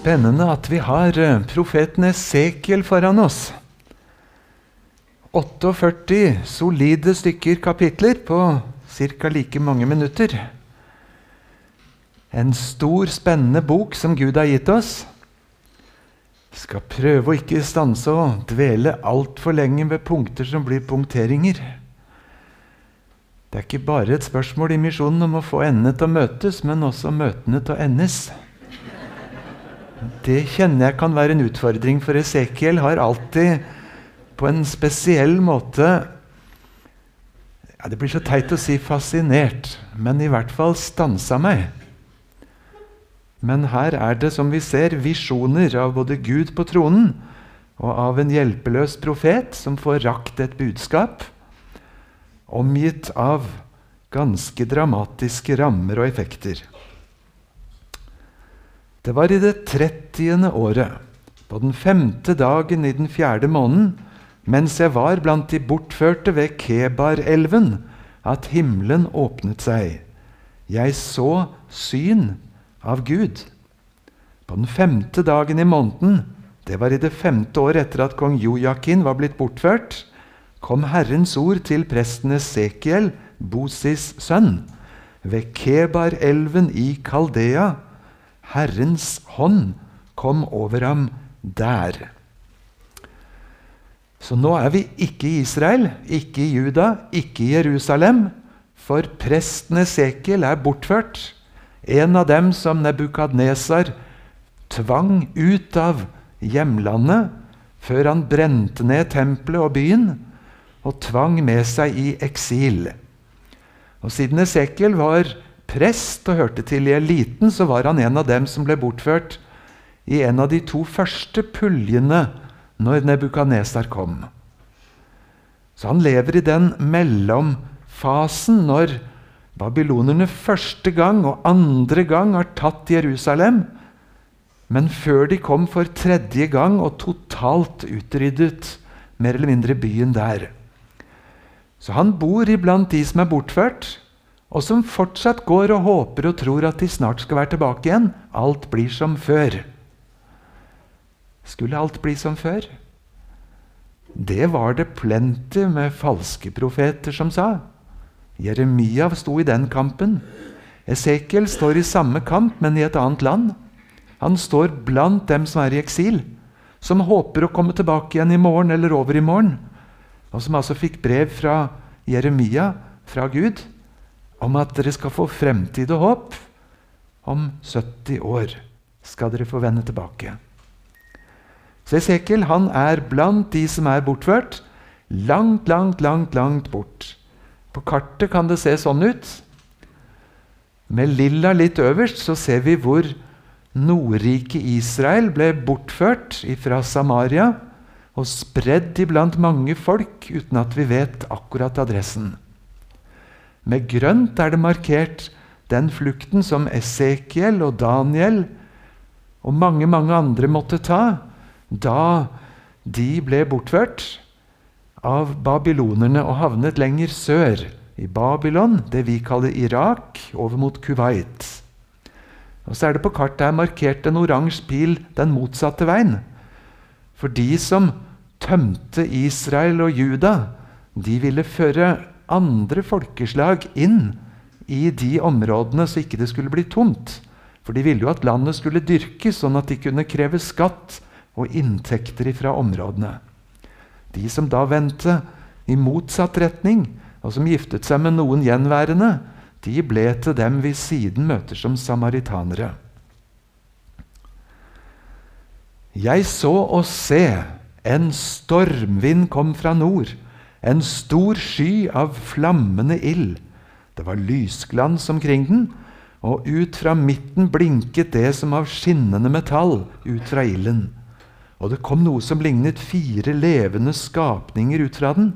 spennende at vi har eh, profeten Esekiel foran oss. 48 solide stykker kapitler på ca. like mange minutter. En stor, spennende bok som Gud har gitt oss. Skal prøve å ikke stanse og dvele altfor lenge ved punkter som blir punkteringer. Det er ikke bare et spørsmål i misjonen om å få endene til å møtes, men også møtene til å endes. Det kjenner jeg kan være en utfordring, for Esekiel har alltid på en spesiell måte ja, Det blir så teit å si 'fascinert', men i hvert fall stansa meg. Men her er det, som vi ser, visjoner av både Gud på tronen og av en hjelpeløs profet som får rakt et budskap, omgitt av ganske dramatiske rammer og effekter. Det var i det trettiende året, på den femte dagen i den fjerde måneden, mens jeg var blant de bortførte ved Kebar-elven, at himmelen åpnet seg. Jeg så syn av Gud. På den femte dagen i måneden, det var i det femte året etter at kong Jojakin var blitt bortført, kom Herrens ord til presten Esekiel, Bosis sønn, ved Kebar-elven i Kaldea, Herrens hånd kom over ham der. Så nå er vi ikke i Israel, ikke i Juda, ikke i Jerusalem. For presten Esekiel er bortført. En av dem som Nebukadnesar tvang ut av hjemlandet før han brente ned tempelet og byen, og tvang med seg i eksil. Og Siden Esekiel var prest og hørte til i eliten, så var han en av dem som ble bortført i en av de to første puljene når Nebukaneser kom. Så han lever i den mellomfasen når babylonerne første gang og andre gang har tatt Jerusalem, men før de kom for tredje gang og totalt utryddet mer eller mindre byen der. Så han bor iblant de som er bortført, og som fortsatt går og håper og tror at de snart skal være tilbake igjen. Alt blir som før. Skulle alt bli som før? Det var det plenty med falske profeter som sa. Jeremia sto i den kampen. Esekiel står i samme kamp, men i et annet land. Han står blant dem som er i eksil, som håper å komme tilbake igjen i morgen eller over i morgen, og som altså fikk brev fra Jeremia, fra Gud, om at dere skal få fremtid og håp. Om 70 år skal dere få vende tilbake. Så Esekiel han er blant de som er bortført. Langt, langt, langt, langt bort. På kartet kan det se sånn ut. Med lilla litt øverst så ser vi hvor Nordriket Israel ble bortført fra Samaria og spredd iblant mange folk uten at vi vet akkurat adressen. Med grønt er det markert den flukten som Esekiel og Daniel og mange, mange andre måtte ta da de ble bortført av babylonerne og havnet lenger sør, i Babylon, det vi kaller Irak, over mot Kuwait. Og Så er det på kartet her markert en oransje pil den motsatte veien. For de som tømte Israel og Juda, de ville føre andre folkeslag inn i de områdene så ikke det skulle bli tomt. For de ville jo at landet skulle dyrkes, sånn at de kunne kreve skatt og inntekter fra områdene. De som da vendte i motsatt retning, og som giftet seg med noen gjenværende, de ble til dem vi siden møter som samaritanere. Jeg så og se, en stormvind kom fra nord en stor sky av flammende ild. Det var lysglans omkring den, og ut fra midten blinket det som av skinnende metall ut fra ilden. Og det kom noe som lignet fire levende skapninger ut fra den.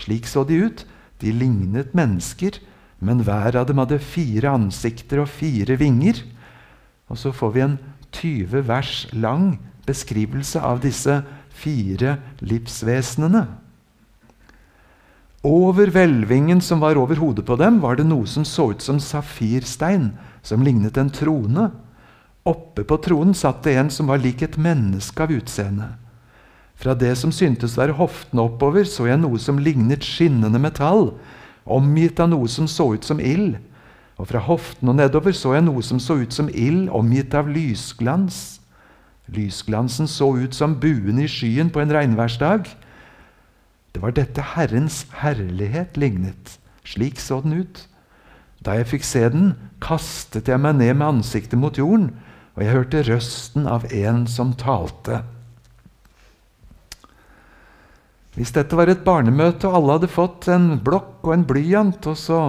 Slik så de ut. De lignet mennesker, men hver av dem hadde fire ansikter og fire vinger. Og så får vi en 20 vers lang beskrivelse av disse fire livsvesenene. Over hvelvingen som var over hodet på dem, var det noe som så ut som safirstein, som lignet en trone. Oppe på tronen satt det en som var lik et menneske av utseende. Fra det som syntes være hoftene oppover, så jeg noe som lignet skinnende metall, omgitt av noe som så ut som ild. Og fra hoften og nedover så jeg noe som så ut som ild, omgitt av lysglans. Lysglansen så ut som buen i skyen på en regnværsdag. Det var dette Herrens herlighet lignet. Slik så den ut. Da jeg fikk se den, kastet jeg meg ned med ansiktet mot jorden og jeg hørte røsten av en som talte. Hvis dette var et barnemøte, og alle hadde fått en blokk og en blyant, og så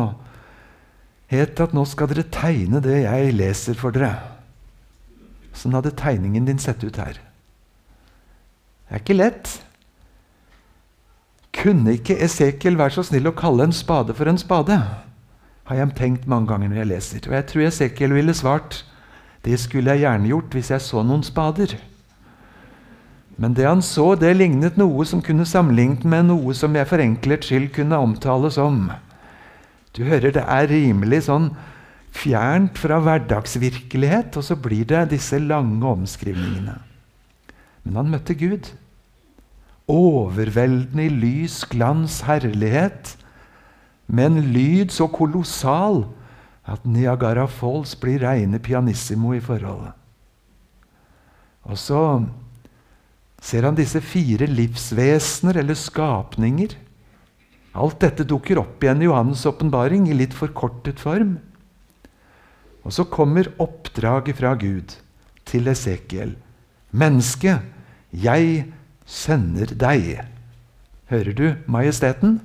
het det at nå skal dere tegne det jeg leser for dere. Sånn hadde tegningen din sett ut her. Det er ikke lett. Kunne ikke Esekiel være så snill å kalle en spade for en spade? Har jeg tenkt mange ganger når jeg leser. Og jeg tror Esekiel ville svart det skulle jeg gjerne gjort hvis jeg så noen spader. Men det han så, det lignet noe som kunne sammenlignet med noe som jeg for enkelhets skyld kunne omtale som Du hører, det er rimelig sånn fjernt fra hverdagsvirkelighet, og så blir det disse lange omskrivningene. Men han møtte Gud. Overveldende i lys, glans, herlighet, med en lyd så kolossal at Niagara Falls blir reine pianissimo i forholdet. Og så ser han disse fire livsvesener, eller skapninger. Alt dette dukker opp igjen i Johannes' åpenbaring i litt forkortet form. Og så kommer oppdraget fra Gud til Esekiel. Menneske, jeg sender deg. Hører du majesteten?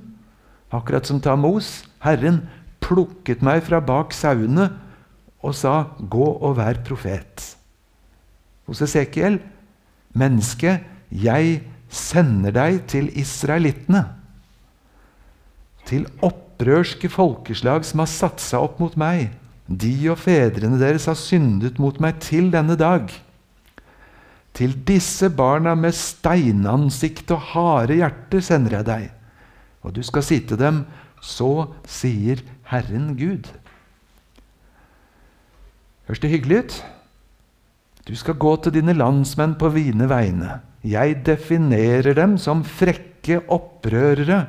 Akkurat som Tamos. Herren plukket meg fra bak sauene og sa, 'Gå og vær profet'. Hos Esekiel, menneske, jeg sender deg til israelittene. Til opprørske folkeslag som har satt seg opp mot meg. De og fedrene deres har syndet mot meg til denne dag. Til disse barna med steinansikt og harde hjerter sender jeg deg. Og du skal si til dem, så sier Herren Gud. Høres det hyggelig ut? Du skal gå til dine landsmenn på vine vegne. Jeg definerer dem som frekke opprørere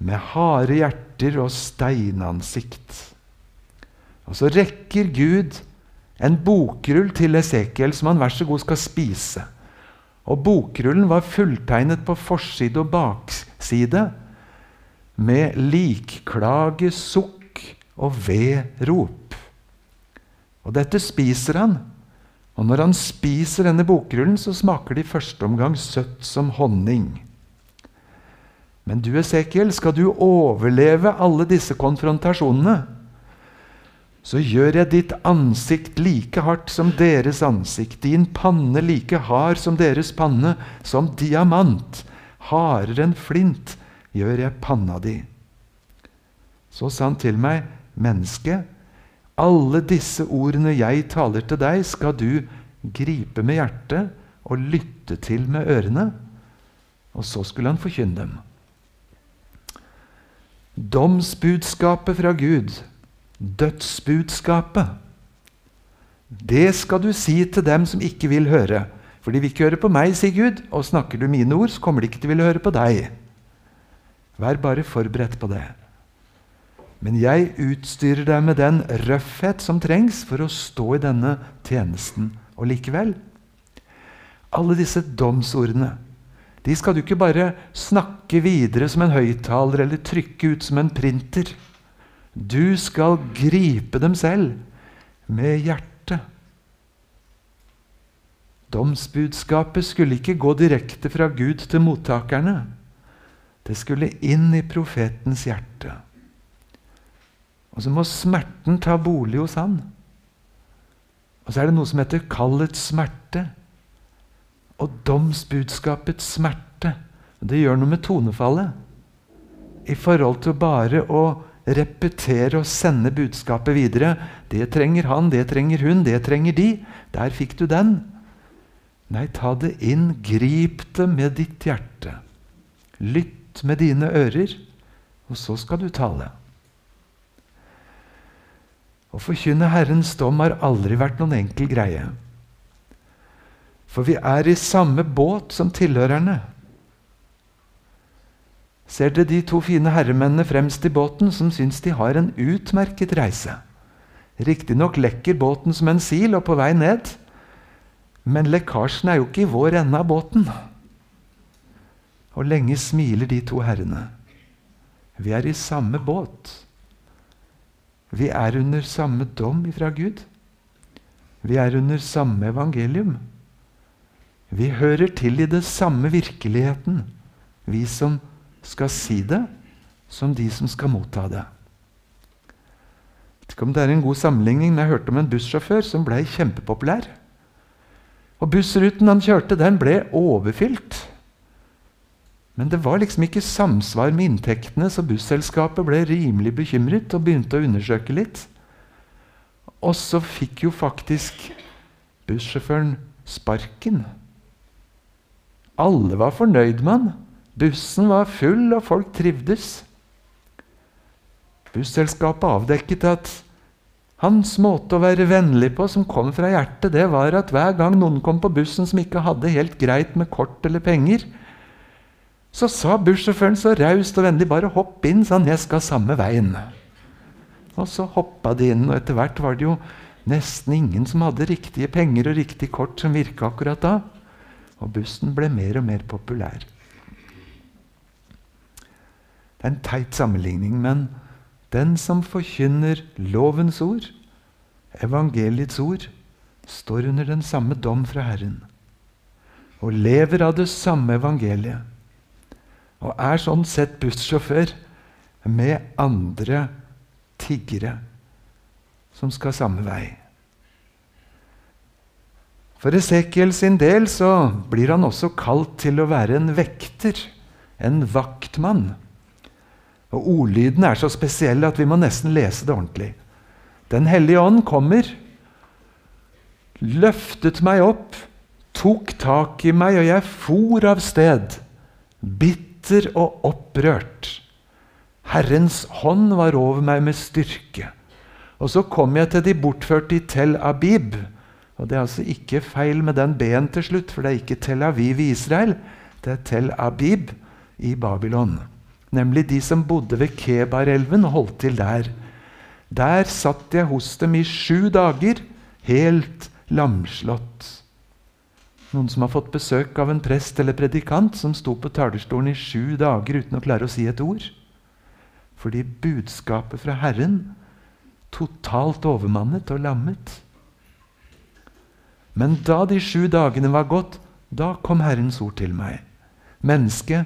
med harde hjerter og steinansikt. Og så rekker Gud en bokrull til Esekiel som han vær så god skal spise. Og Bokrullen var fulltegnet på forside og bakside med likklage, sukk og vedrop. Og dette spiser han. Og når han spiser denne bokrullen, så smaker det i første omgang søtt som honning. Men du, Esekiel, skal du overleve alle disse konfrontasjonene, så gjør jeg ditt ansikt like hardt som deres ansikt, din panne like hard som deres panne, som diamant, hardere enn flint, gjør jeg panna di. Så sa han til meg, menneske, alle disse ordene jeg taler til deg, skal du gripe med hjertet og lytte til med ørene. Og så skulle han forkynne dem. Domsbudskapet fra Gud, dødsbudskapet, det skal du si til dem som ikke vil høre. For de vil ikke høre på meg, sier Gud, og snakker du mine ord, så kommer de ikke til å ville høre på deg. Vær bare forberedt på det. Men jeg utstyrer deg med den røffhet som trengs for å stå i denne tjenesten. Og likevel Alle disse domsordene de skal du ikke bare snakke videre som en høyttaler eller trykke ut som en printer. Du skal gripe dem selv med hjertet. Domsbudskapet skulle ikke gå direkte fra Gud til mottakerne. Det skulle inn i profetens hjerte. Og så må smerten ta bolig hos han. Og så er det noe som heter kallets smerte. Og domsbudskapets smerte. Det gjør noe med tonefallet. I forhold til bare å repetere og sende budskapet videre. Det trenger han, det trenger hun, det trenger de. Der fikk du den. Nei, ta det inn. Grip det med ditt hjerte. Lytt med dine ører, og så skal du tale. Å forkynne Herrens dom har aldri vært noen enkel greie. For vi er i samme båt som tilhørerne. Ser dere de to fine herremennene fremst i båten som syns de har en utmerket reise? Riktignok lekker båten som en sil og på vei ned, men lekkasjen er jo ikke i vår ende av båten. Og lenge smiler de to herrene. Vi er i samme båt. Vi er under samme dom ifra Gud. Vi er under samme evangelium. Vi hører til i det samme virkeligheten, vi som skal si det, som de som skal motta det. Jeg vet ikke om det er en god sammenligning, men jeg hørte om en bussjåfør som ble kjempepopulær. Og Bussruten han kjørte, den ble overfylt. Men det var liksom ikke samsvar med inntektene, så busselskapet ble rimelig bekymret og begynte å undersøke litt. Og så fikk jo faktisk bussjåføren sparken. Alle var fornøyd med han. Bussen var full, og folk trivdes. Busselskapet avdekket at hans måte å være vennlig på, som kom fra hjertet, det var at hver gang noen kom på bussen som ikke hadde helt greit med kort eller penger, så sa bussjåføren så raust og vennlig bare 'hopp inn', sa han. 'Jeg skal samme veien'. Og så hoppa de inn, og etter hvert var det jo nesten ingen som hadde riktige penger og riktig kort som virka akkurat da. Og bussen ble mer og mer populær. Det er en teit sammenligning, men den som forkynner lovens ord, evangeliets ord, står under den samme dom fra Herren og lever av det samme evangeliet og er sånn sett bussjåfør med andre tiggere som skal samme vei. For Esekiel sin del så blir han også kalt til å være en vekter, en vaktmann. Og Ordlyden er så spesiell at vi må nesten lese det ordentlig. Den hellige ånd kommer, løftet meg opp, tok tak i meg, og jeg for av sted, bitter og opprørt. Herrens hånd var over meg med styrke. Og så kom jeg til de bortførte i Tel Abib. Og Det er altså ikke feil med den B-en til slutt, for det er ikke Tel Aviv i Israel. Det er Tel Abib i Babylon. Nemlig de som bodde ved Kebarelven og holdt til der. Der satt jeg hos dem i sju dager, helt lamslått. Noen som har fått besøk av en prest eller predikant som sto på talerstolen i sju dager uten å klare å si et ord. Fordi budskapet fra Herren totalt overmannet og lammet. Men da de sju dagene var gått, da kom Herrens ord til meg. Menneske,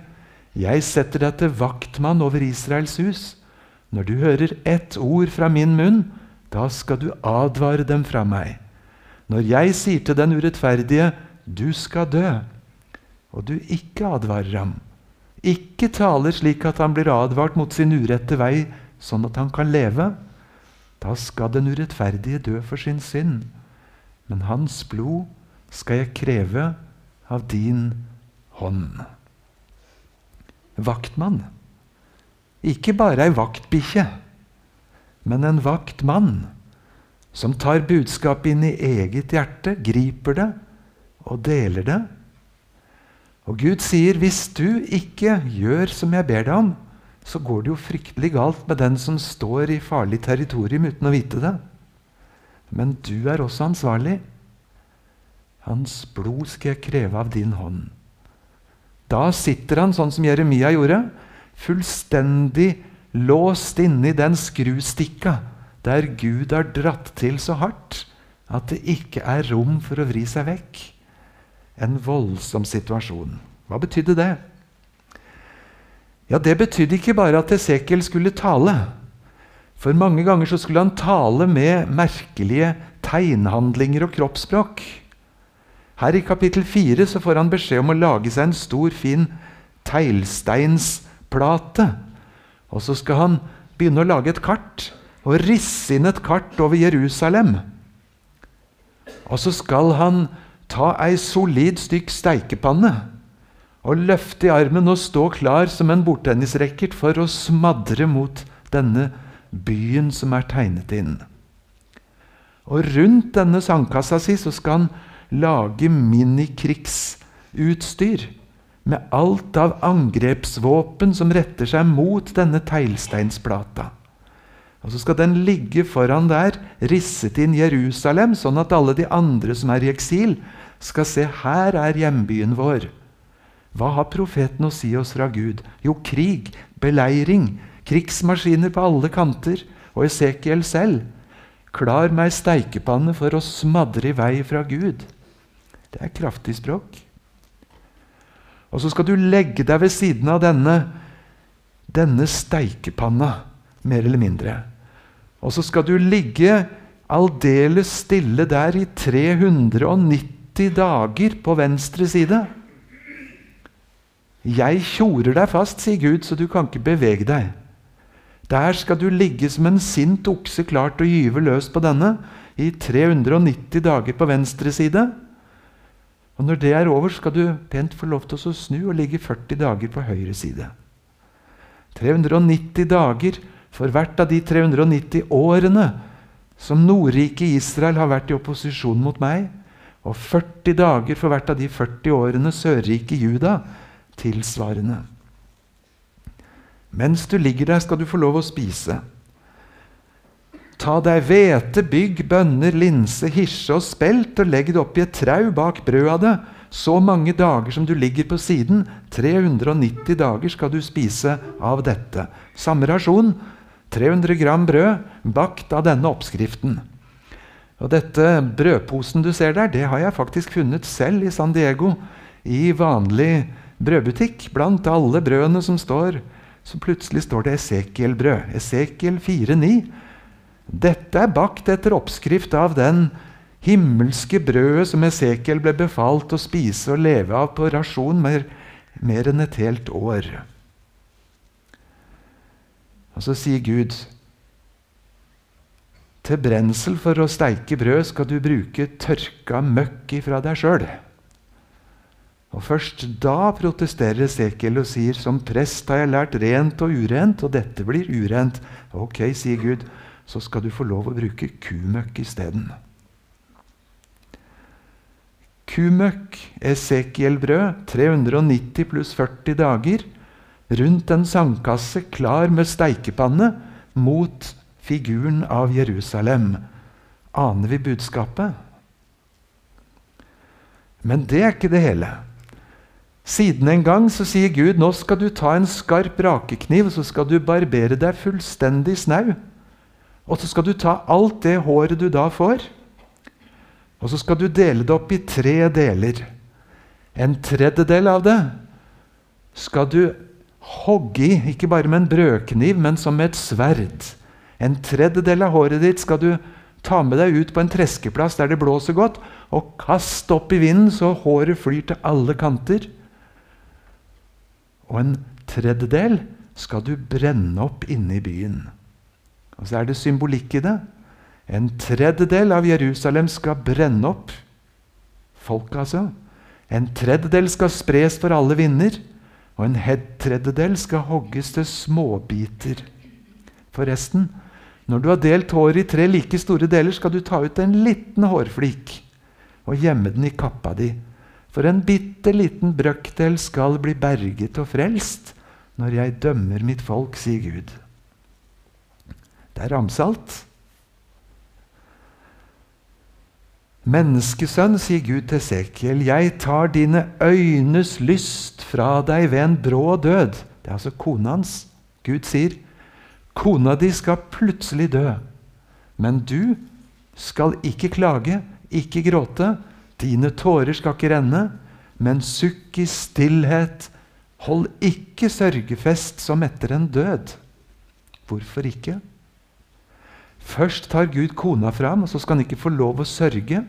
jeg setter deg til vaktmann over Israels hus. Når du hører ett ord fra min munn, da skal du advare dem fra meg. Når jeg sier til den urettferdige, du skal dø, og du ikke advarer ham, ikke taler slik at han blir advart mot sin urette vei, sånn at han kan leve, da skal den urettferdige dø for sin synd. Men hans blod skal jeg kreve av din hånd. Vaktmann. Ikke bare ei vaktbikkje, men en vaktmann som tar budskapet inn i eget hjerte, griper det og deler det. Og Gud sier, 'Hvis du ikke gjør som jeg ber deg om', så går det jo fryktelig galt med den som står i farlig territorium uten å vite det. Men du er også ansvarlig. Hans blod skal jeg kreve av din hånd. Da sitter han sånn som Jeremia gjorde, fullstendig låst inne i den skrustikka der Gud har dratt til så hardt at det ikke er rom for å vri seg vekk en voldsom situasjon. Hva betydde det? Ja, Det betydde ikke bare at Esekiel skulle tale. For mange ganger så skulle han tale med merkelige tegnhandlinger og kroppsspråk. Her i kapittel 4 så får han beskjed om å lage seg en stor, fin teglsteinsplate. Og så skal han begynne å lage et kart og risse inn et kart over Jerusalem. Og så skal han ta ei solid stykk steikepanne og løfte i armen og stå klar som en bordtennisracket for å smadre mot denne byen som er tegnet inn. Og rundt denne sandkassa si så skal han lage minikrigsutstyr med alt av angrepsvåpen som retter seg mot denne teglsteinsplata. Og Så skal den ligge foran der, risset inn Jerusalem, sånn at alle de andre som er i eksil, skal se her er hjembyen vår. Hva har profeten å si oss fra Gud? Jo, krig, beleiring, krigsmaskiner på alle kanter. Og Esekiel selv. Klar meg steikepanne for å smadre i vei fra Gud. Det er kraftig språk. Og så skal du legge deg ved siden av denne, denne steikepanna, mer eller mindre. Og så skal du ligge aldeles stille der i 390 dager på venstre side. Jeg tjorer deg fast, sier Gud, så du kan ikke bevege deg. Der skal du ligge som en sint okse klar til å gyve løs på denne i 390 dager på venstre side. Og Når det er over, skal du pent få lov til å snu og ligge 40 dager på høyre side. 390 dager for hvert av de 390 årene som Nordriket Israel har vært i opposisjon mot meg, og 40 dager for hvert av de 40 årene Sørriket Juda tilsvarende. Mens du ligger der, skal du få lov å spise. Ta deg hvete, bygg, bønner, linse, hirse og spelt, og legg det oppi et trau bak brødet av det. Så mange dager som du ligger på siden, 390 dager skal du spise av dette. Samme rasjon, 300 gram brød, bakt av denne oppskriften. Og dette brødposen du ser der, det har jeg faktisk funnet selv i San Diego. I vanlig brødbutikk. Blant alle brødene som står, så plutselig står det Esekiel-brød. Esekiel 4,9. Dette er bakt etter oppskrift av den himmelske brødet som Esekiel ble befalt å spise og leve av på rasjon mer, mer enn et helt år. Og så sier Gud til brensel for å steike brød skal du bruke tørka møkk ifra deg sjøl. Og Først da protesterer Esekiel og sier som prest har jeg lært rent og urent, og dette blir urent. Ok, sier Gud så skal du få lov å bruke kumøkk isteden. Kumøkk, Esekiel-brød, 390 pluss 40 dager, rundt en sandkasse klar med steikepanne, mot figuren av Jerusalem. Aner vi budskapet? Men det er ikke det hele. Siden en gang så sier Gud nå skal du ta en skarp rakekniv så skal du barbere deg fullstendig snau. Og så skal du ta alt det håret du da får, og så skal du dele det opp i tre deler. En tredjedel av det skal du hogge i, ikke bare med en brødkniv, men som med et sverd. En tredjedel av håret ditt skal du ta med deg ut på en treskeplass der det blåser godt, og kaste opp i vinden så håret flyr til alle kanter. Og en tredjedel skal du brenne opp inne i byen. Og så er det symbolikk i det. En tredjedel av Jerusalem skal brenne opp. Folk, altså. En tredjedel skal spres for alle vinder, og en tredjedel skal hogges til småbiter. Forresten, når du har delt håret i tre like store deler, skal du ta ut en liten hårflik og gjemme den i kappa di. For en bitte liten brøkdel skal bli berget og frelst når jeg dømmer mitt folk, sier Gud. Det er ramsalt. Menneskesønn, sier Gud til Sekiel, jeg tar dine øynes lyst fra deg ved en brå død. Det er altså kona hans. Gud sier, kona di skal plutselig dø. Men du skal ikke klage, ikke gråte. Dine tårer skal ikke renne, men sukk i stillhet. Hold ikke sørgefest som etter en død. Hvorfor ikke? Først tar Gud kona fram, og så skal han ikke få lov å sørge.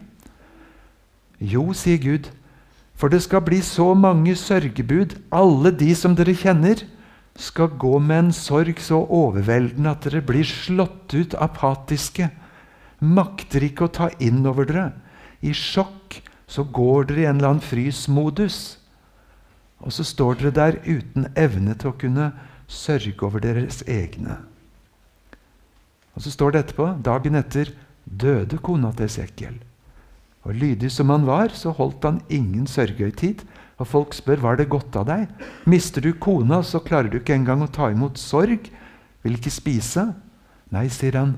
Jo, sier Gud, for det skal bli så mange sørgebud. Alle de som dere kjenner, skal gå med en sorg så overveldende at dere blir slått ut apatiske. Makter ikke å ta inn over dere. I sjokk så går dere i en eller annen frysmodus. Og så står dere der uten evne til å kunne sørge over deres egne. Og så står det etterpå, dagen etter, døde kona til Esekiel. Og lydig som han var, så holdt han ingen sørgehøytid. Og folk spør var det godt av deg. Mister du kona, så klarer du ikke engang å ta imot sorg. Vil ikke spise. Nei, sier han,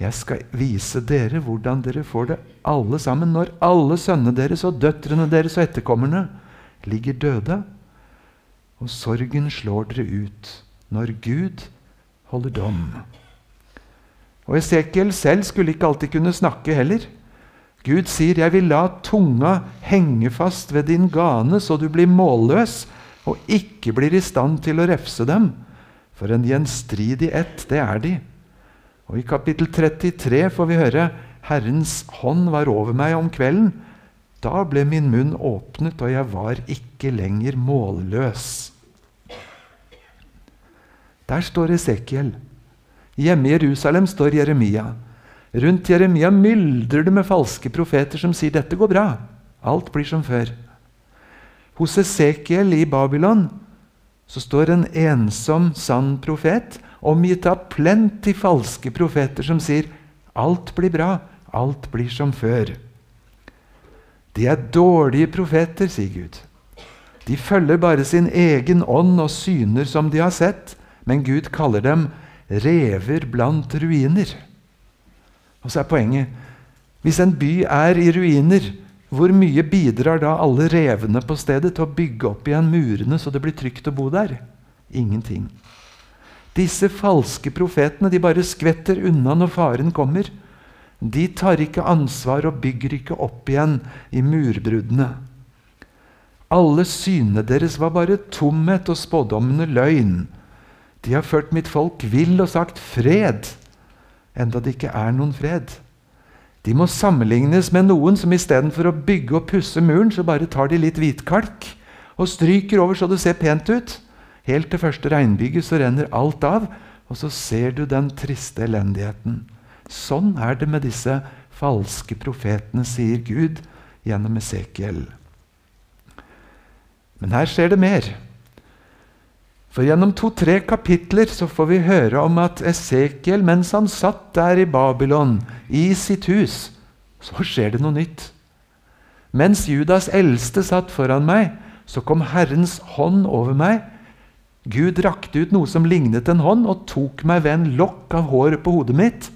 jeg skal vise dere hvordan dere får det alle sammen når alle sønnene deres og døtrene deres og etterkommerne ligger døde. Og sorgen slår dere ut når Gud holder dom. Og Esekiel selv skulle ikke alltid kunne snakke heller. Gud sier, 'Jeg vil la tunga henge fast ved din gane, så du blir målløs' 'og ikke blir i stand til å refse dem.' For en gjenstridig ett, det er de. Og I kapittel 33 får vi høre 'Herrens hånd var over meg om kvelden'. Da ble min munn åpnet, og jeg var ikke lenger målløs. Der står Esekiel. Hjemme i Jerusalem står Jeremia. Rundt Jeremia myldrer det med falske profeter som sier dette går bra. Alt blir som før. Hos Esekiel i Babylon så står en ensom, sann profet omgitt av plenty falske profeter som sier alt blir bra, alt blir som før. De er dårlige profeter, sier Gud. De følger bare sin egen ånd og syner som de har sett, men Gud kaller dem rever blant ruiner. Og så er poenget hvis en by er i ruiner, hvor mye bidrar da alle revene på stedet til å bygge opp igjen murene så det blir trygt å bo der? Ingenting. Disse falske profetene de bare skvetter unna når faren kommer. De tar ikke ansvar og bygger ikke opp igjen i murbruddene. Alle synene deres var bare tomhet og spådommene løgn. De har ført mitt folk vill og sagt fred, enda det ikke er noen fred. De må sammenlignes med noen som istedenfor å bygge og pusse muren, så bare tar de litt hvitkalk og stryker over så det ser pent ut. Helt til første regnbyget så renner alt av, og så ser du den triste elendigheten. Sånn er det med disse falske profetene, sier Gud gjennom Esekiel. Men her skjer det mer. For gjennom to-tre kapitler så får vi høre om at Esekiel, mens han satt der i Babylon, i sitt hus, så skjer det noe nytt. Mens Judas eldste satt foran meg, så kom Herrens hånd over meg. Gud rakte ut noe som lignet en hånd, og tok meg ved en lokk av håret på hodet mitt.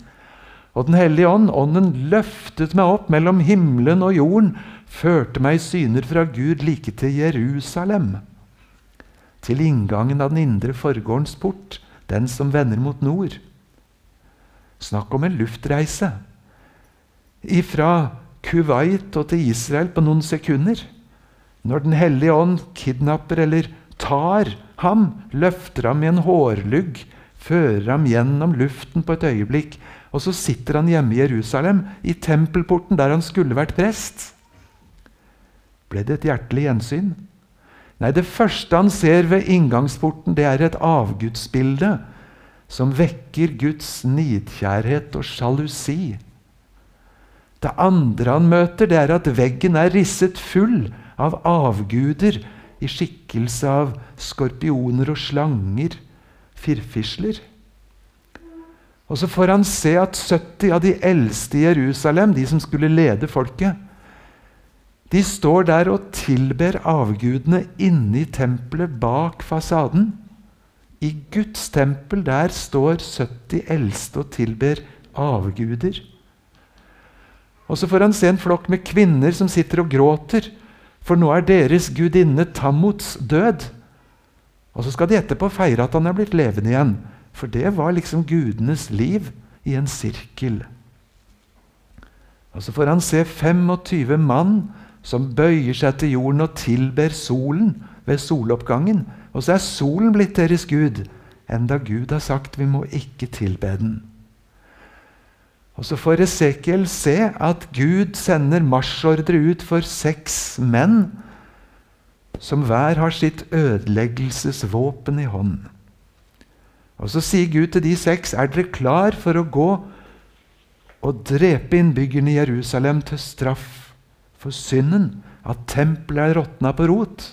Og Den hellige ånd, ånden løftet meg opp mellom himmelen og jorden, førte meg i syner fra Gud like til Jerusalem til inngangen av den indre forgårdens port, den som vender mot nord. Snakk om en luftreise. Ifra Kuwait og til Israel på noen sekunder. Når Den hellige ånd kidnapper eller tar ham, løfter ham i en hårlugg, fører ham gjennom luften på et øyeblikk, og så sitter han hjemme i Jerusalem, i tempelporten der han skulle vært prest. Ble det et hjertelig gjensyn? Nei, Det første han ser ved inngangsporten, det er et avgudsbilde som vekker Guds nidkjærhet og sjalusi. Det andre han møter, det er at veggen er risset full av avguder i skikkelse av skorpioner og slanger, firfisler. Og så får han se at 70 av de eldste i Jerusalem, de som skulle lede folket, de står der og tilber avgudene inne i tempelet bak fasaden. I Guds tempel der står 70 eldste og tilber avguder. Og Så får han se en flokk med kvinner som sitter og gråter, for nå er deres gudinne Tammuts død. Og Så skal de etterpå feire at han er blitt levende igjen, for det var liksom gudenes liv i en sirkel. Og Så får han se 25 mann som bøyer seg til jorden og tilber solen ved soloppgangen. Og så er solen blitt deres gud, enda Gud har sagt vi må ikke tilbe den. Og Så får Esekiel se at Gud sender marsjordre ut for seks menn, som hver har sitt ødeleggelsesvåpen i hånd. Og Så sier Gud til de seks.: Er dere klar for å gå og drepe innbyggerne i Jerusalem til straff for synden, at tempelet er råtna på rot.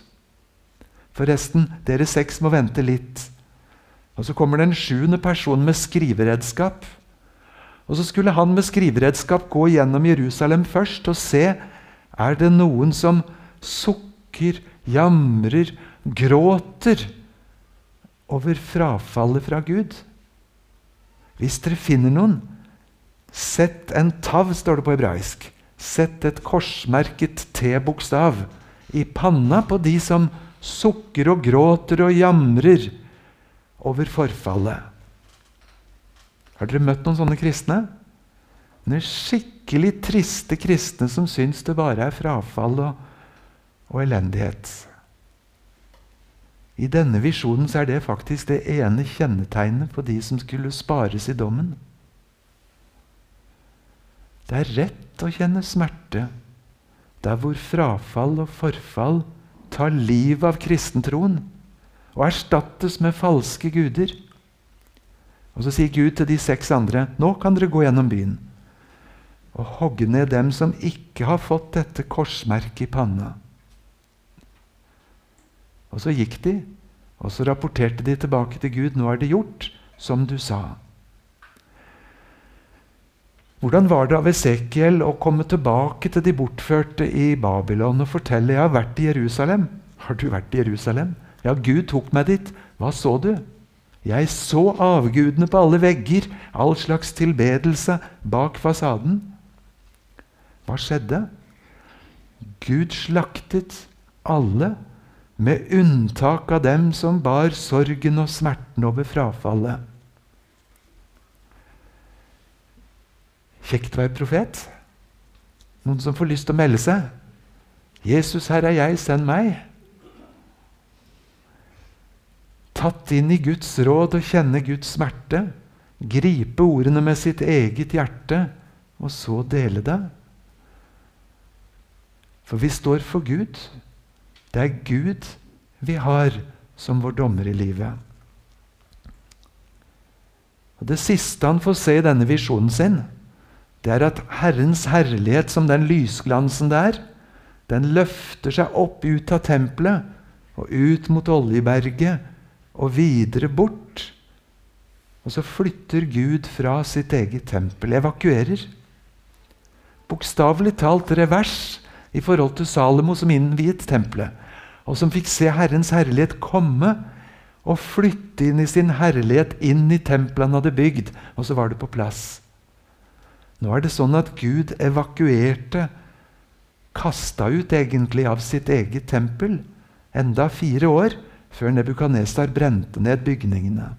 Forresten, dere seks må vente litt. Og Så kommer det en sjuende person med skriveredskap. Og så skulle han med skriveredskap gå gjennom Jerusalem først og se er det noen som sukker, jamrer, gråter over frafallet fra Gud. Hvis dere finner noen, sett en tav, står det på hebraisk. Sett et korsmerket T-bokstav i panna på de som sukker og gråter og jamrer over forfallet. Har dere møtt noen sånne kristne? Noen skikkelig triste kristne som syns det bare er frafall og, og elendighet. I denne visjonen er det faktisk det ene kjennetegnet på de som skulle spares i dommen. Det er rett å kjenne smerte der hvor frafall og forfall tar livet av kristentroen og erstattes med falske guder. Og Så sier Gud til de seks andre nå kan dere gå gjennom byen og hogge ned dem som ikke har fått dette korsmerket i panna. Og så gikk de, og så rapporterte de tilbake til Gud. Nå er det gjort som du sa. Hvordan var det av Esekiel å komme tilbake til de bortførte i Babylon og fortelle jeg har vært i Jerusalem? Har du vært i Jerusalem? Ja, Gud tok meg dit. Hva så du? Jeg så avgudene på alle vegger, all slags tilbedelse bak fasaden. Hva skjedde? Gud slaktet alle, med unntak av dem som bar sorgen og smerten over frafallet. Kjekt å være profet. Noen som får lyst til å melde seg. 'Jesus, her er jeg, send meg.' tatt inn i Guds råd og kjenne Guds smerte, gripe ordene med sitt eget hjerte, og så dele det. For vi står for Gud. Det er Gud vi har som vår dommer i livet. Og Det siste han får se i denne visjonen sin, det er at Herrens herlighet, som den lysglansen det er, den løfter seg opp ut av tempelet og ut mot Oljeberget og videre bort. Og så flytter Gud fra sitt eget tempel, evakuerer. Bokstavelig talt revers i forhold til Salomo som innviet tempelet, og som fikk se Herrens herlighet komme og flytte inn i sin herlighet inn i tempelet han hadde bygd, og så var det på plass. Nå er det sånn at Gud evakuerte, kasta ut egentlig av sitt eget tempel, enda fire år, før Nebukadnesar brente ned bygningene.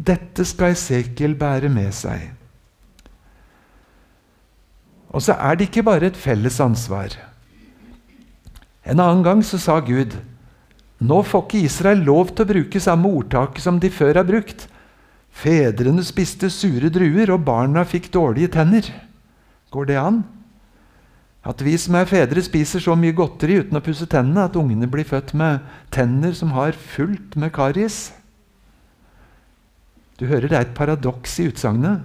Dette skal Esekiel bære med seg. Og så er det ikke bare et felles ansvar. En annen gang så sa Gud nå får ikke Israel lov til å bruke samme ordtaket som de før har brukt. Fedrene spiste sure druer, og barna fikk dårlige tenner. Går det an? At vi som er fedre, spiser så mye godteri uten å pusse tennene at ungene blir født med tenner som har fullt med karies. Du hører det er et paradoks i utsagnet.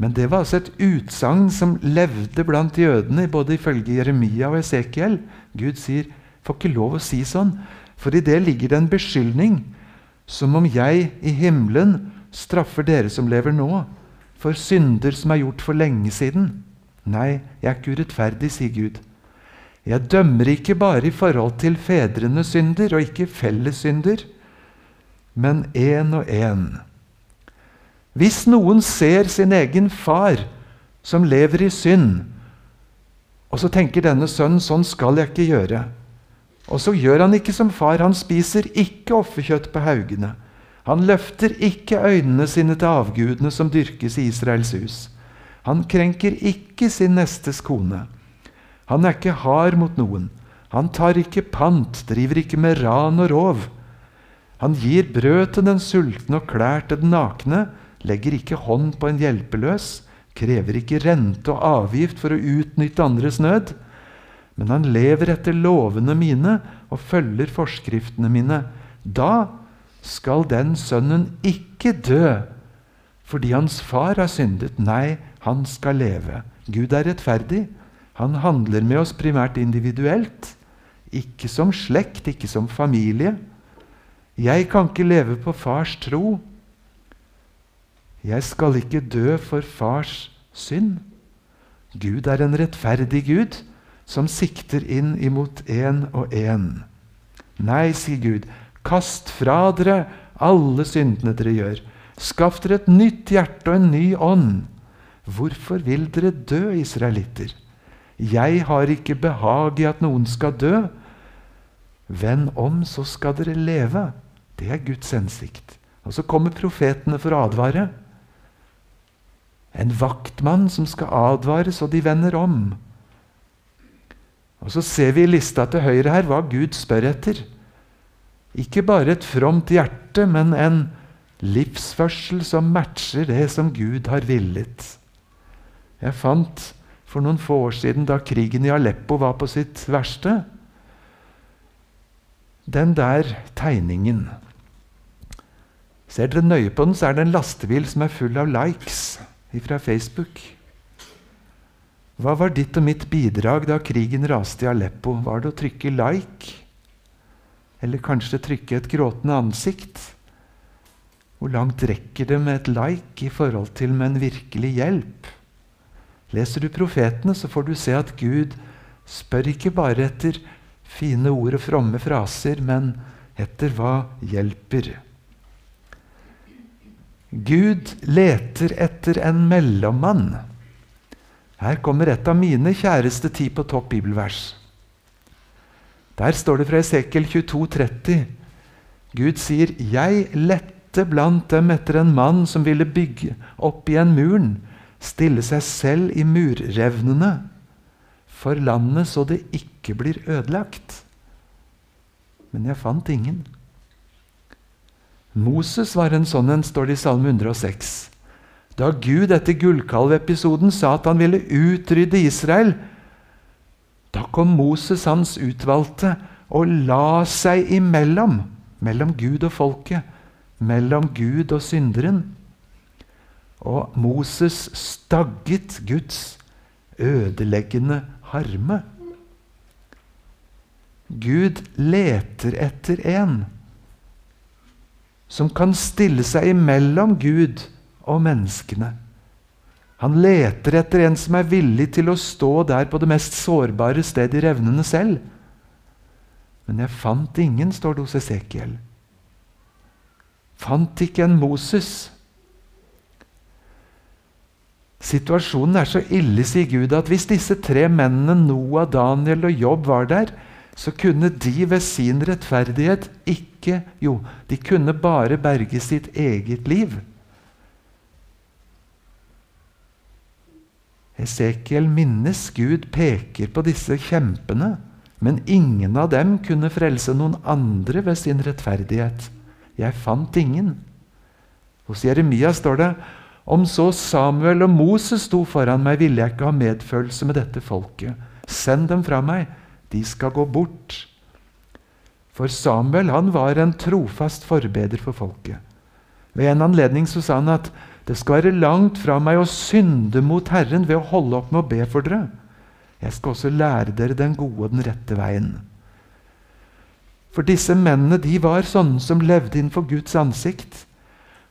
Men det var altså et utsagn som levde blant jødene, både ifølge Jeremia og Esekiel. Gud sier, 'Får ikke lov å si sånn', for i det ligger det en beskyldning, som om jeg i himmelen straffer dere som lever nå, for synder som er gjort for lenge siden. Nei, jeg er ikke urettferdig, sier Gud. Jeg dømmer ikke bare i forhold til fedrenes synder og ikke felles synder, men én og én. Hvis noen ser sin egen far som lever i synd, og så tenker denne sønnen sånn skal jeg ikke gjøre, og så gjør han ikke som far, han spiser ikke offerkjøtt på haugene. Han løfter ikke øynene sine til avgudene som dyrkes i Israels hus. Han krenker ikke sin nestes kone. Han er ikke hard mot noen. Han tar ikke pant, driver ikke med ran og rov. Han gir brød til den sultne og klær til den nakne, legger ikke hånd på en hjelpeløs, krever ikke rente og avgift for å utnytte andres nød. Men han lever etter lovene mine og følger forskriftene mine. Da skal den sønnen ikke dø fordi hans far har syndet. Nei, han skal leve. Gud er rettferdig. Han handler med oss primært individuelt. Ikke som slekt, ikke som familie. Jeg kan ikke leve på fars tro. Jeg skal ikke dø for fars synd. Gud er en rettferdig Gud som sikter inn imot én og én. Nei, sier Gud, kast fra dere alle syndene dere gjør. Skaff dere et nytt hjerte og en ny ånd. Hvorfor vil dere dø, israelitter? Jeg har ikke behag i at noen skal dø. Vend om, så skal dere leve. Det er Guds hensikt. Og så kommer profetene for å advare. En vaktmann som skal advare så de vender om. Og Så ser vi i lista til høyre her hva Gud spør etter. Ikke bare et fromt hjerte, men en livsførsel som matcher det som Gud har villet. Jeg fant for noen få år siden, da krigen i Aleppo var på sitt verste, den der tegningen Ser dere nøye på den, så er det en lastebil som er full av likes fra Facebook. Hva var ditt og mitt bidrag da krigen raste i Aleppo? Var det å trykke 'like'? Eller kanskje trykke et gråtende ansikt? Hvor langt rekker det med et like i forhold til med en virkelig hjelp? Leser du profetene, så får du se at Gud spør ikke bare etter fine ord og fromme fraser, men etter hva hjelper. Gud leter etter en mellommann. Her kommer et av mine kjæreste ti på topp bibelvers. Der står det fra Esekel 22, 30. Gud sier, 'Jeg lette blant dem etter en mann som ville bygge opp igjen muren', stille seg selv i murrevnene, for landet så det ikke blir ødelagt. Men jeg fant ingen. Moses var en sånn en, står det i Salme 106. Da Gud etter gullkalvepisoden sa at han ville utrydde Israel, da kom Moses, hans utvalgte, og la seg imellom, mellom Gud og folket, mellom Gud og synderen. Og Moses stagget Guds ødeleggende harme. Gud leter etter en som kan stille seg imellom Gud og menneskene. Han leter etter en som er villig til å stå der på det mest sårbare sted i revnene selv. Men jeg fant ingen, står det hos Esekiel. Fant ikke en Moses. Situasjonen er så ille, sier Gud, at hvis disse tre mennene, Noah, Daniel og Jobb, var der, så kunne de ved sin rettferdighet ikke Jo, de kunne bare berge sitt eget liv. Esekiel minnes Gud peker på disse kjempene, men ingen av dem kunne frelse noen andre ved sin rettferdighet. Jeg fant ingen. Hos Jeremia står det om så Samuel og Moses sto foran meg, ville jeg ikke ha medfølelse med dette folket. Send dem fra meg, de skal gå bort. For Samuel han var en trofast forbeder for folket. Ved en anledning så sa han at det skal være langt fra meg å synde mot Herren ved å holde opp med å be for dere. Jeg skal også lære dere den gode og den rette veien. For disse mennene de var sånne som levde innenfor Guds ansikt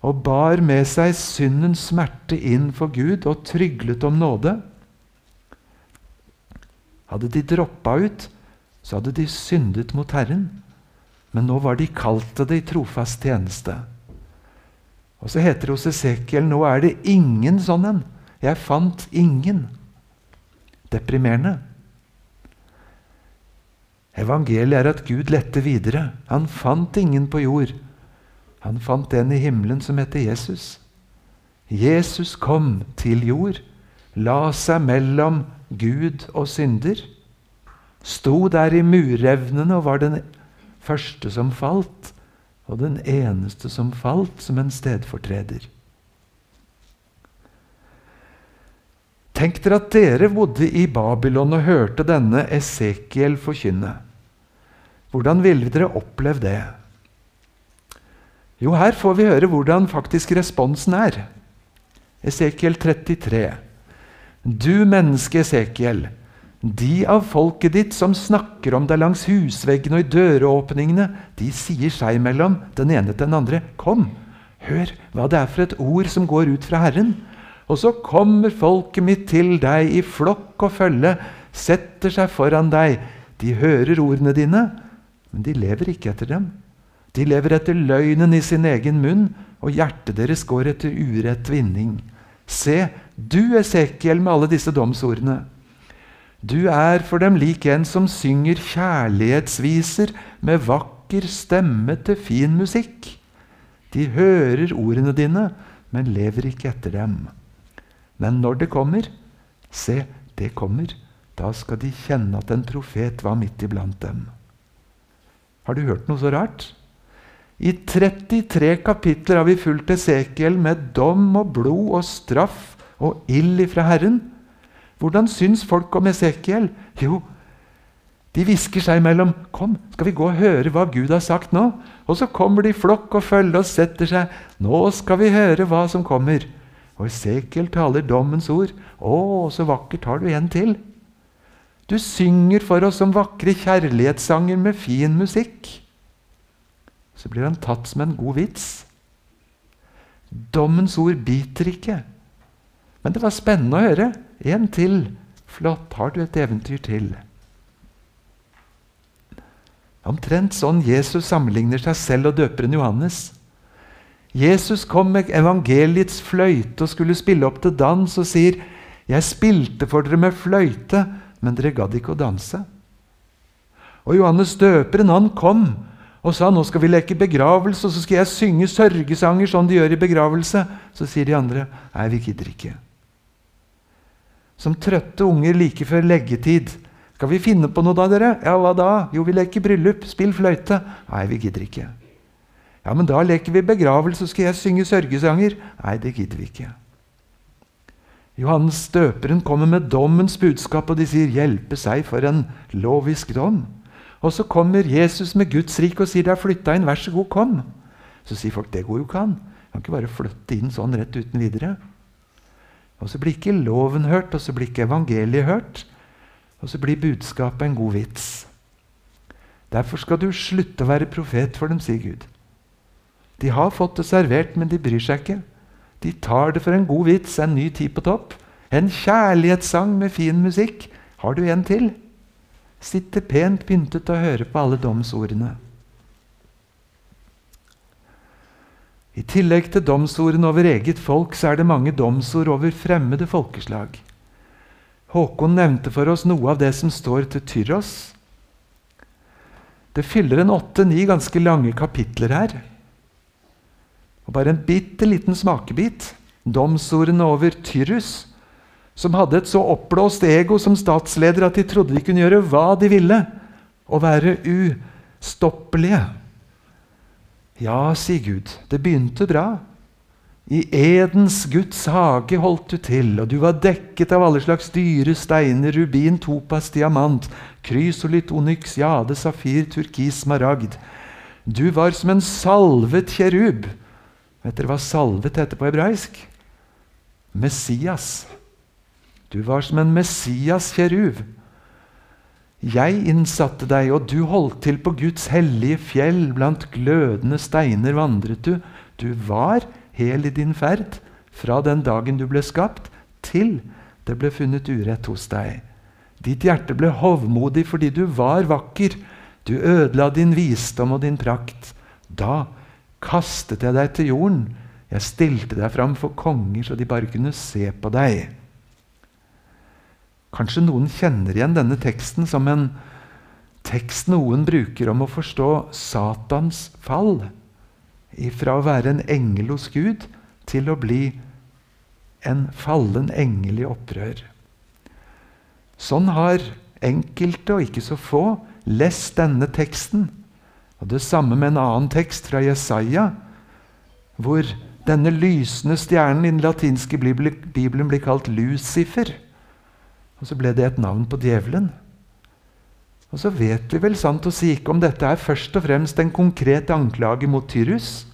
og bar med seg syndens smerte inn for Gud og tryglet om nåde. Hadde de droppa ut, så hadde de syndet mot Herren. Men nå var de kalt til det i trofast tjeneste. Og så heter det hos Esekiel nå er det ingen sånn en. Jeg fant ingen. Deprimerende. Evangeliet er at Gud lette videre. Han fant ingen på jord. Han fant en i himmelen som heter Jesus. Jesus kom til jord, la seg mellom Gud og synder. Sto der i murevnene og var den første som falt og den eneste som falt som en stedfortreder. Tenk dere at dere bodde i Babylon og hørte denne Esekiel forkynne. Hvordan ville dere opplevd det? Jo, her får vi høre hvordan faktisk responsen er. Esekiel 33. Du menneske, Esekiel, de av folket ditt som snakker om deg langs husveggene og i døråpningene, de sier seg imellom, den ene til den andre, Kom, Hør hva det er for et ord som går ut fra Herren. Og så kommer folket mitt til deg i flokk og følge, setter seg foran deg. De hører ordene dine, men de lever ikke etter dem. De lever etter løgnen i sin egen munn, og hjertet deres går etter urett vinning. Se, du, Esekiel, med alle disse domsordene. Du er for dem lik en som synger kjærlighetsviser med vakker stemme til fin musikk. De hører ordene dine, men lever ikke etter dem. Men når det kommer, se, det kommer, da skal de kjenne at en profet var midt iblant dem. Har du hørt noe så rart? I 33 kapitler har vi fulgt Esekiel med dom og blod og straff og ild ifra Herren. Hvordan syns folk om Esekiel? Jo, de hvisker seg imellom. 'Kom, skal vi gå og høre hva Gud har sagt nå?' Og så kommer de i flokk og følger og setter seg. 'Nå skal vi høre hva som kommer.' Og Esekiel taler dommens ord. 'Å, så vakkert har du en til.' Du synger for oss som vakre kjærlighetssanger med fin musikk. Så blir han tatt som en god vits. Dommens ord biter ikke. Men det var spennende å høre. En til. Flott. Har du et eventyr til? Omtrent sånn Jesus sammenligner seg selv og døperen Johannes. Jesus kom med evangeliets fløyte og skulle spille opp til dans og sier, 'Jeg spilte for dere med fløyte, men dere gadd ikke å danse.' Og Johannes døperen han kom og sa, 'Nå skal vi leke begravelse, og så skal jeg synge sørgesanger sånn de gjør i begravelse.' Så sier de andre, 'Nei, vi gidder ikke.' Som trøtte unger like før leggetid. 'Skal vi finne på noe da, dere?' 'Ja, hva da?' 'Jo, vi leker bryllup. Spill fløyte.' 'Nei, vi gidder ikke.' 'Ja, men da leker vi begravelse, skal jeg synge sørgesanger.' 'Nei, det gidder vi ikke.' Johannes døperen kommer med dommens budskap, og de sier 'hjelpe seg for en lovisk dom'. Og så kommer Jesus med Guds rike og sier 'det er flytta inn, vær så god, kom'. Så sier folk 'det går jo ikke an'. Kan ikke bare flytte inn sånn rett uten videre. Og så blir ikke loven hørt, og så blir ikke evangeliet hørt. Og så blir budskapet en god vits. Derfor skal du slutte å være profet for dem, sier Gud. De har fått det servert, men de bryr seg ikke. De tar det for en god vits, en ny tid på topp. En kjærlighetssang med fin musikk. Har du en til? Sitter pent pyntet og hører på alle domsordene. I tillegg til domsordene over eget folk, så er det mange domsord over fremmede folkeslag. Håkon nevnte for oss noe av det som står til Tyros. Det fyller en åtte-ni ganske lange kapitler her. Og bare en bitte liten smakebit. Domsordene over Tyrus, som hadde et så oppblåst ego som statsleder at de trodde de kunne gjøre hva de ville, og være ustoppelige. Ja, sier Gud, det begynte bra. I Edens Guds hage holdt du til, og du var dekket av alle slags dyre steiner, rubin, topas, diamant, krysolitt, onyx, jade, safir, turkis, smaragd. Du var som en salvet kjerub Vet dere hva salvet heter på hebraisk? Messias. Du var som en Messias-kjeruv. Jeg innsatte deg, og du holdt til på Guds hellige fjell. Blant glødende steiner vandret du. Du var hel i din ferd fra den dagen du ble skapt, til det ble funnet urett hos deg. Ditt hjerte ble hovmodig fordi du var vakker. Du ødela din visdom og din prakt. Da kastet jeg deg til jorden. Jeg stilte deg fram for konger, så de bare kunne se på deg. Kanskje noen kjenner igjen denne teksten som en tekst noen bruker om å forstå Satans fall. Fra å være en engel hos Gud til å bli en fallen engel i opprør. Sånn har enkelte, og ikke så få, lest denne teksten og Det samme med en annen tekst fra Jesaja, hvor denne lysende stjernen i den latinske bibelen blir kalt Lucifer. Og så ble det et navn på djevelen. Og så vet vi vel sant å si ikke om dette er først og fremst en konkret anklage mot Tyrus,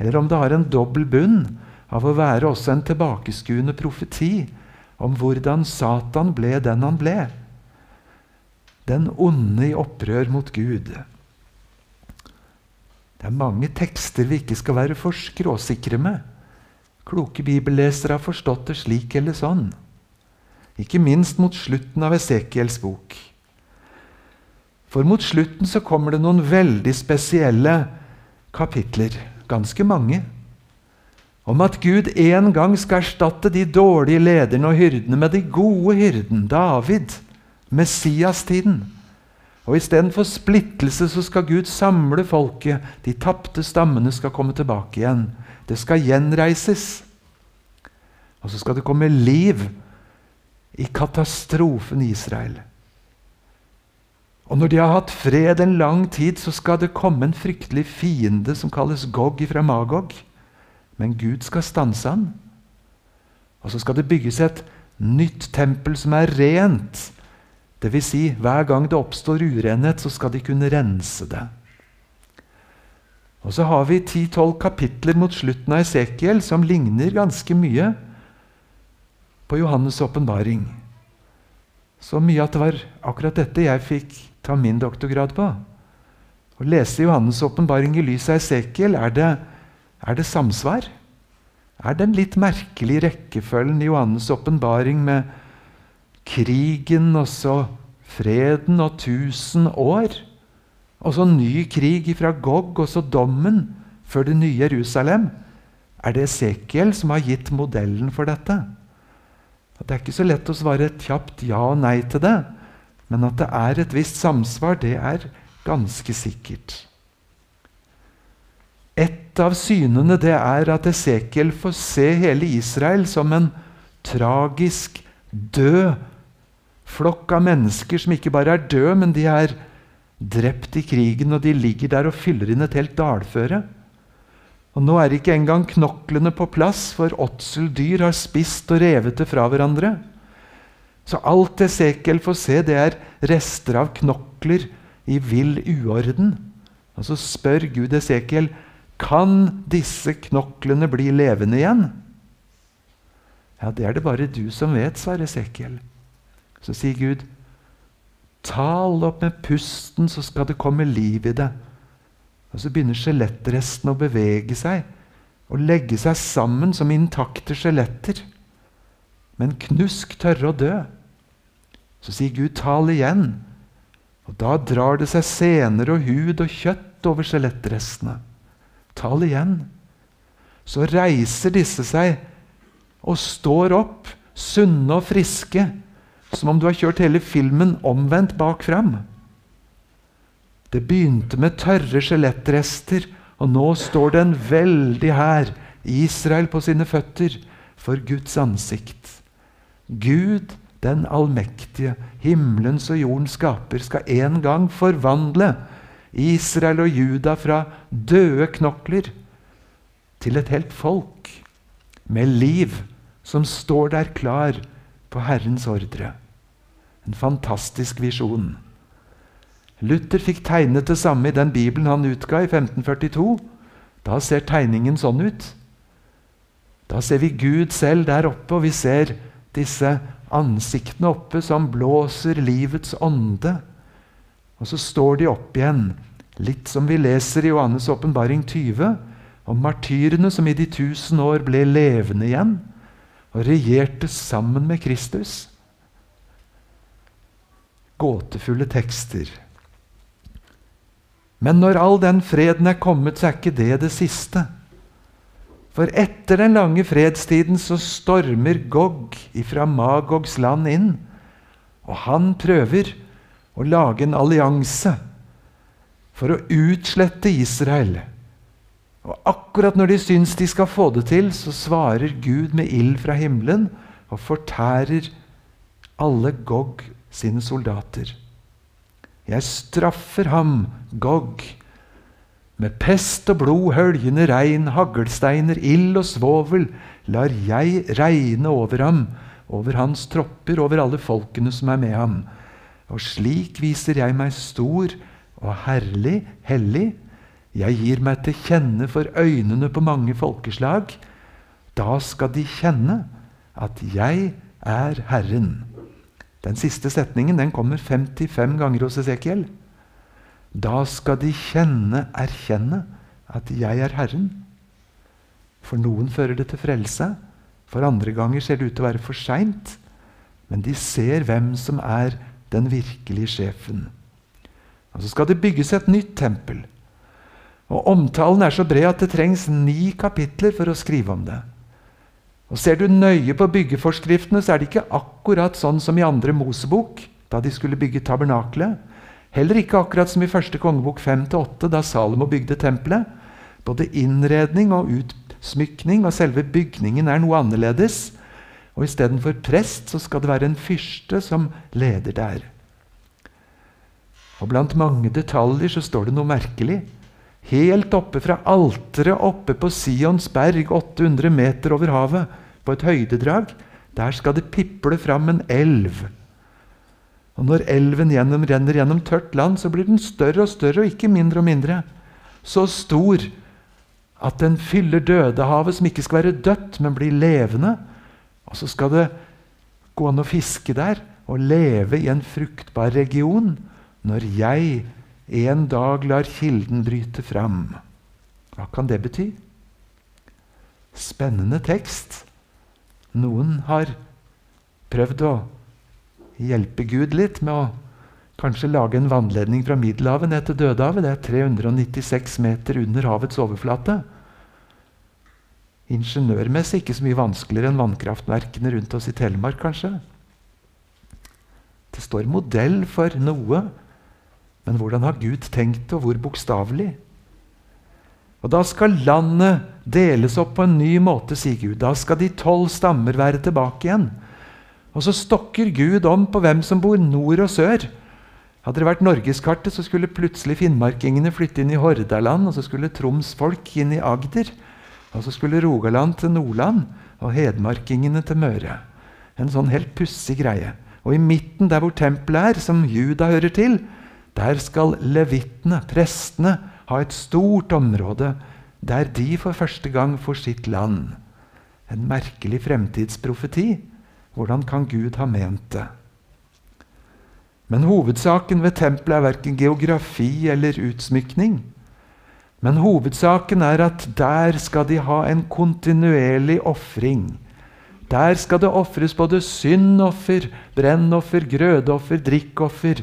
eller om det har en dobbel bunn av å være også en tilbakeskuende profeti om hvordan Satan ble den han ble. Den onde i opprør mot Gud. Det er mange tekster vi ikke skal være for skråsikre med. Kloke bibellesere har forstått det slik eller sånn. Ikke minst mot slutten av Esekiels bok. For mot slutten så kommer det noen veldig spesielle kapitler. Ganske mange. Om at Gud en gang skal erstatte de dårlige lederne og hyrdene med de gode hyrden, David, Messias-tiden. Og istedenfor splittelse så skal Gud samle folket. De tapte stammene skal komme tilbake igjen. Det skal gjenreises. Og så skal det komme liv i katastrofen i Israel. Og når de har hatt fred en lang tid, så skal det komme en fryktelig fiende som kalles Gog fra Magog. Men Gud skal stanse han. Og så skal det bygges et nytt tempel som er rent. Dvs. Si, hver gang det oppstår urenhet, så skal de kunne rense det. Og så har vi 10-12 kapitler mot slutten av Esekiel som ligner ganske mye på Johannes' åpenbaring. Så mye at det var akkurat dette jeg fikk ta min doktorgrad på. Å lese Johannes' åpenbaring i lys av Esekiel, er det, er det samsvar? Er den litt merkelige rekkefølgen i Johannes' åpenbaring med krigen og så freden og tusen år? Og så ny krig fra Gog og så dommen før det nye Jerusalem? Er det Esekiel som har gitt modellen for dette? Det er ikke så lett å svare et kjapt ja og nei til det. Men at det er et visst samsvar, det er ganske sikkert. Et av synene det er at Esekiel får se hele Israel som en tragisk død flokk av mennesker som ikke bare er døde, men de er drept i krigen, og de ligger der og fyller inn et helt dalføre. Og Nå er ikke engang knoklene på plass, for åtseldyr har spist og revet det fra hverandre. Så alt Esekiel får se, det er rester av knokler i vill uorden. Og så spør Gud Esekiel kan disse knoklene bli levende igjen. Ja, det er det bare du som vet, svarer Esekiel. Så sier Gud, tal opp med pusten, så skal det komme liv i det. Og Så begynner skjelettrestene å bevege seg og legge seg sammen som intakte skjeletter men knusk tørre å dø. Så sier Gud, tal igjen. Og da drar det seg sener og hud og kjøtt over skjelettrestene. Tal igjen. Så reiser disse seg og står opp, sunne og friske, som om du har kjørt hele filmen omvendt bak fram. Det begynte med tørre skjelettrester, og nå står det en veldig hær, Israel, på sine føtter for Guds ansikt. Gud, den allmektige, himmelens og jordens skaper, skal en gang forvandle Israel og Juda fra døde knokler til et helt folk med liv som står der klar på Herrens ordre. En fantastisk visjon. Luther fikk tegnet det samme i den bibelen han utga i 1542. Da ser tegningen sånn ut. Da ser vi Gud selv der oppe, og vi ser disse ansiktene oppe som blåser livets ånde. Og så står de opp igjen, litt som vi leser i Johannes' åpenbaring 20, om martyrene som i de tusen år ble levende igjen og regjerte sammen med Kristus. Gåtefulle tekster. Men når all den freden er kommet, så er ikke det det siste. For etter den lange fredstiden så stormer Gog ifra Magogs land inn. Og han prøver å lage en allianse for å utslette Israel. Og akkurat når de syns de skal få det til, så svarer Gud med ild fra himmelen og fortærer alle Gog sine soldater. Jeg straffer ham, Gog, med pest og blod, høljende regn, haglsteiner, ild og svovel lar jeg regne over ham, over hans tropper, over alle folkene som er med ham. Og slik viser jeg meg stor og herlig, hellig. Jeg gir meg til kjenne for øynene på mange folkeslag. Da skal de kjenne at jeg er Herren. Den siste setningen den kommer 55 ganger hos Esekiel. Da skal de kjenne, erkjenne, at 'jeg er Herren'. For noen fører det til frelse. For andre ganger ser det ut til å være for seint. Men de ser hvem som er den virkelige sjefen. Og Så skal det bygges et nytt tempel. Og Omtalen er så bred at det trengs ni kapitler for å skrive om det. Og Ser du nøye på byggeforskriftene, så er det ikke akkurat sånn som i andre Mosebok, da de skulle bygge tabernakelet. Heller ikke akkurat som i første kongebok 5-8, da Salomo bygde tempelet. Både innredning og utsmykning og selve bygningen er noe annerledes. Og istedenfor prest så skal det være en fyrste som leder der. Og Blant mange detaljer så står det noe merkelig. Helt oppe fra alteret oppe på Sions berg, 800 meter over havet, på et høydedrag, der skal det piple fram en elv. Og Når elven gjennom, renner gjennom tørt land, så blir den større og større, og ikke mindre og mindre. Så stor at den fyller Dødehavet, som ikke skal være dødt, men blir levende. Og så skal det gå an å fiske der og leve i en fruktbar region når jeg en dag lar kilden bryte fram. Hva kan det bety? Spennende tekst. Noen har prøvd å hjelpe Gud litt med å kanskje lage en vannledning fra Middelhavet ned til Dødehavet. Det er 396 meter under havets overflate. Ingeniørmessig ikke så mye vanskeligere enn vannkraftverkene rundt oss i Telemark, kanskje. Det står modell for noe men hvordan har Gud tenkt og hvor bokstavelig? Og Da skal landet deles opp på en ny måte, sier Gud. Da skal de tolv stammer være tilbake igjen. Og så stokker Gud om på hvem som bor nord og sør. Hadde det vært norgeskartet, så skulle plutselig finnmarkingene flytte inn i Hordaland, og så skulle Troms-folk inn i Agder. Og så skulle Rogaland til Nordland og hedmarkingene til Møre. En sånn helt pussig greie. Og i midten, der hvor tempelet er, som Juda hører til, der skal levittene, prestene, ha et stort område der de for første gang får sitt land. En merkelig fremtidsprofeti. Hvordan kan Gud ha ment det? Men hovedsaken ved tempelet er verken geografi eller utsmykning. Men hovedsaken er at der skal de ha en kontinuerlig ofring. Der skal det ofres både syndoffer, brennoffer, grødoffer, drikkoffer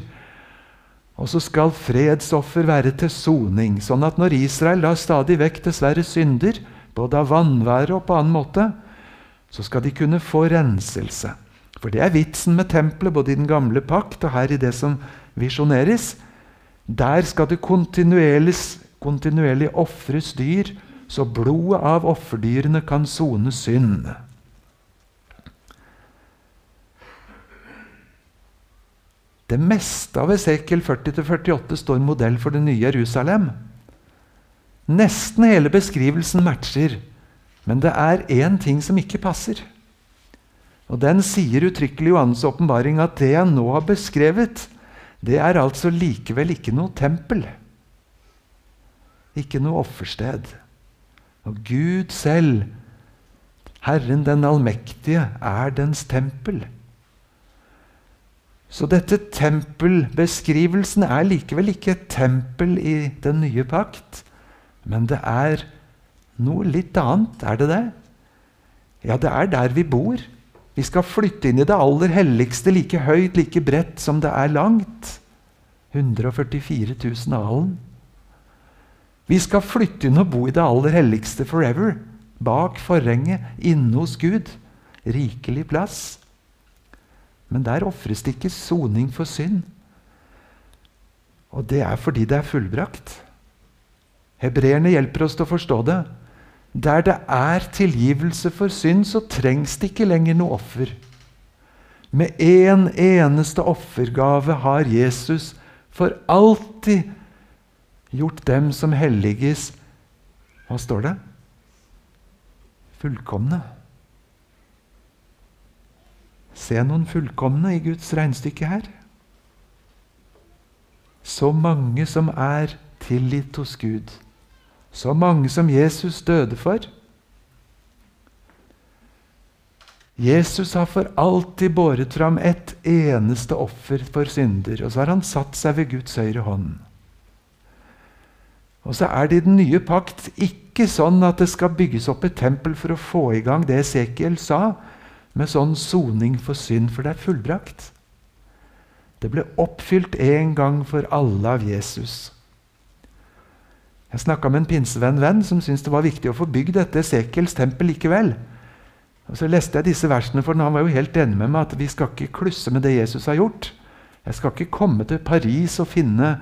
og så skal fredsoffer være til soning, sånn at når Israel da stadig vekk dessverre synder, både av vannværet og på annen måte, så skal de kunne få renselse. For det er vitsen med tempelet, både i den gamle pakt og her i det som visjoneres. Der skal det kontinuerlig, kontinuerlig ofres dyr, så blodet av offerdyrene kan sone synd. Det meste av Esekiel 40-48 står modell for det nye Jerusalem. Nesten hele beskrivelsen matcher, men det er én ting som ikke passer. Og Den sier uttrykkelig Johannes' åpenbaring at det jeg nå har beskrevet, det er altså likevel ikke noe tempel. Ikke noe offersted. Og Gud selv, Herren den allmektige, er dens tempel. Så dette tempelbeskrivelsen er likevel ikke et tempel i den nye pakt, men det er noe litt annet. Er det det? Ja, det er der vi bor. Vi skal flytte inn i det aller helligste, like høyt, like bredt som det er langt. 144 000 alen. Vi skal flytte inn og bo i det aller helligste forever. Bak forhenget, inne hos Gud. Rikelig plass. Men der ofres det ikke soning for synd. Og det er fordi det er fullbrakt. Hebreerne hjelper oss til å forstå det. Der det er tilgivelse for synd, så trengs det ikke lenger noe offer. Med én en eneste offergave har Jesus for alltid gjort dem som helliges Hva står det? Fullkomne. Se noen fullkomne i Guds regnestykke her. Så mange som er tilgitt hos Gud. Så mange som Jesus døde for. Jesus har for alltid båret fram ett eneste offer for synder, og så har han satt seg ved Guds høyre hånd. Og så er det i den nye pakt ikke sånn at det skal bygges opp et tempel for å få i gang det Esekiel sa, med sånn soning for synd, for det er fullbrakt. Det ble oppfylt en gang for alle av Jesus. Jeg snakka med en pinsevenn-venn som syntes det var viktig å få bygd dette Sekels tempel likevel. Og Så leste jeg disse versene for Han var jo helt enig med meg at vi skal ikke klusse med det Jesus har gjort. Jeg skal ikke komme til Paris og finne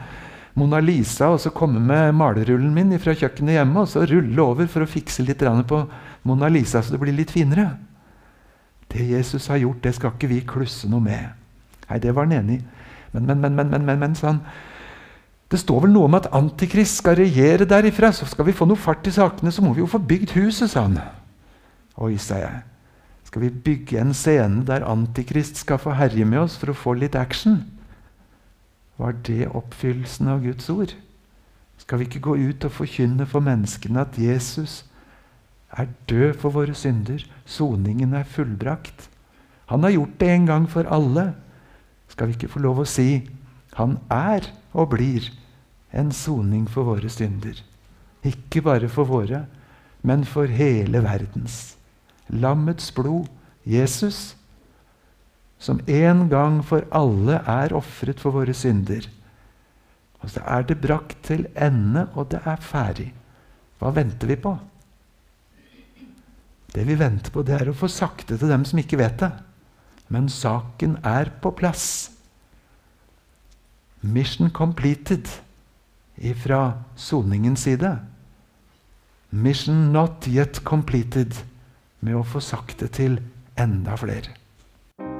Mona Lisa og så komme med malerullen min fra kjøkkenet hjemme og så rulle over for å fikse litt på Mona Lisa så det blir litt finere. Det Jesus har gjort, det skal ikke vi klusse noe med. Nei, det var han enig i. Men, men, men, men, men, men, men han, det står vel noe om at Antikrist skal regjere derifra. Så skal vi få noe fart i sakene, så må vi jo få bygd huset, sa han. Oi, sa jeg. Skal vi bygge en scene der Antikrist skal få herje med oss for å få litt action? Var det oppfyllelsen av Guds ord? Skal vi ikke gå ut og forkynne for menneskene at Jesus er død for våre synder? Soningen er fullbrakt. Han har gjort det en gang for alle. Skal vi ikke få lov å si han er og blir en soning for våre synder? Ikke bare for våre, men for hele verdens. Lammets blod, Jesus, som en gang for alle er ofret for våre synder. Og så er det brakt til ende, og det er ferdig. Hva venter vi på? Det vi venter på, det er å få sagt det til dem som ikke vet det. Men saken er på plass. Mission completed ifra soningens side. Mission not yet completed med å få sagt det til enda flere.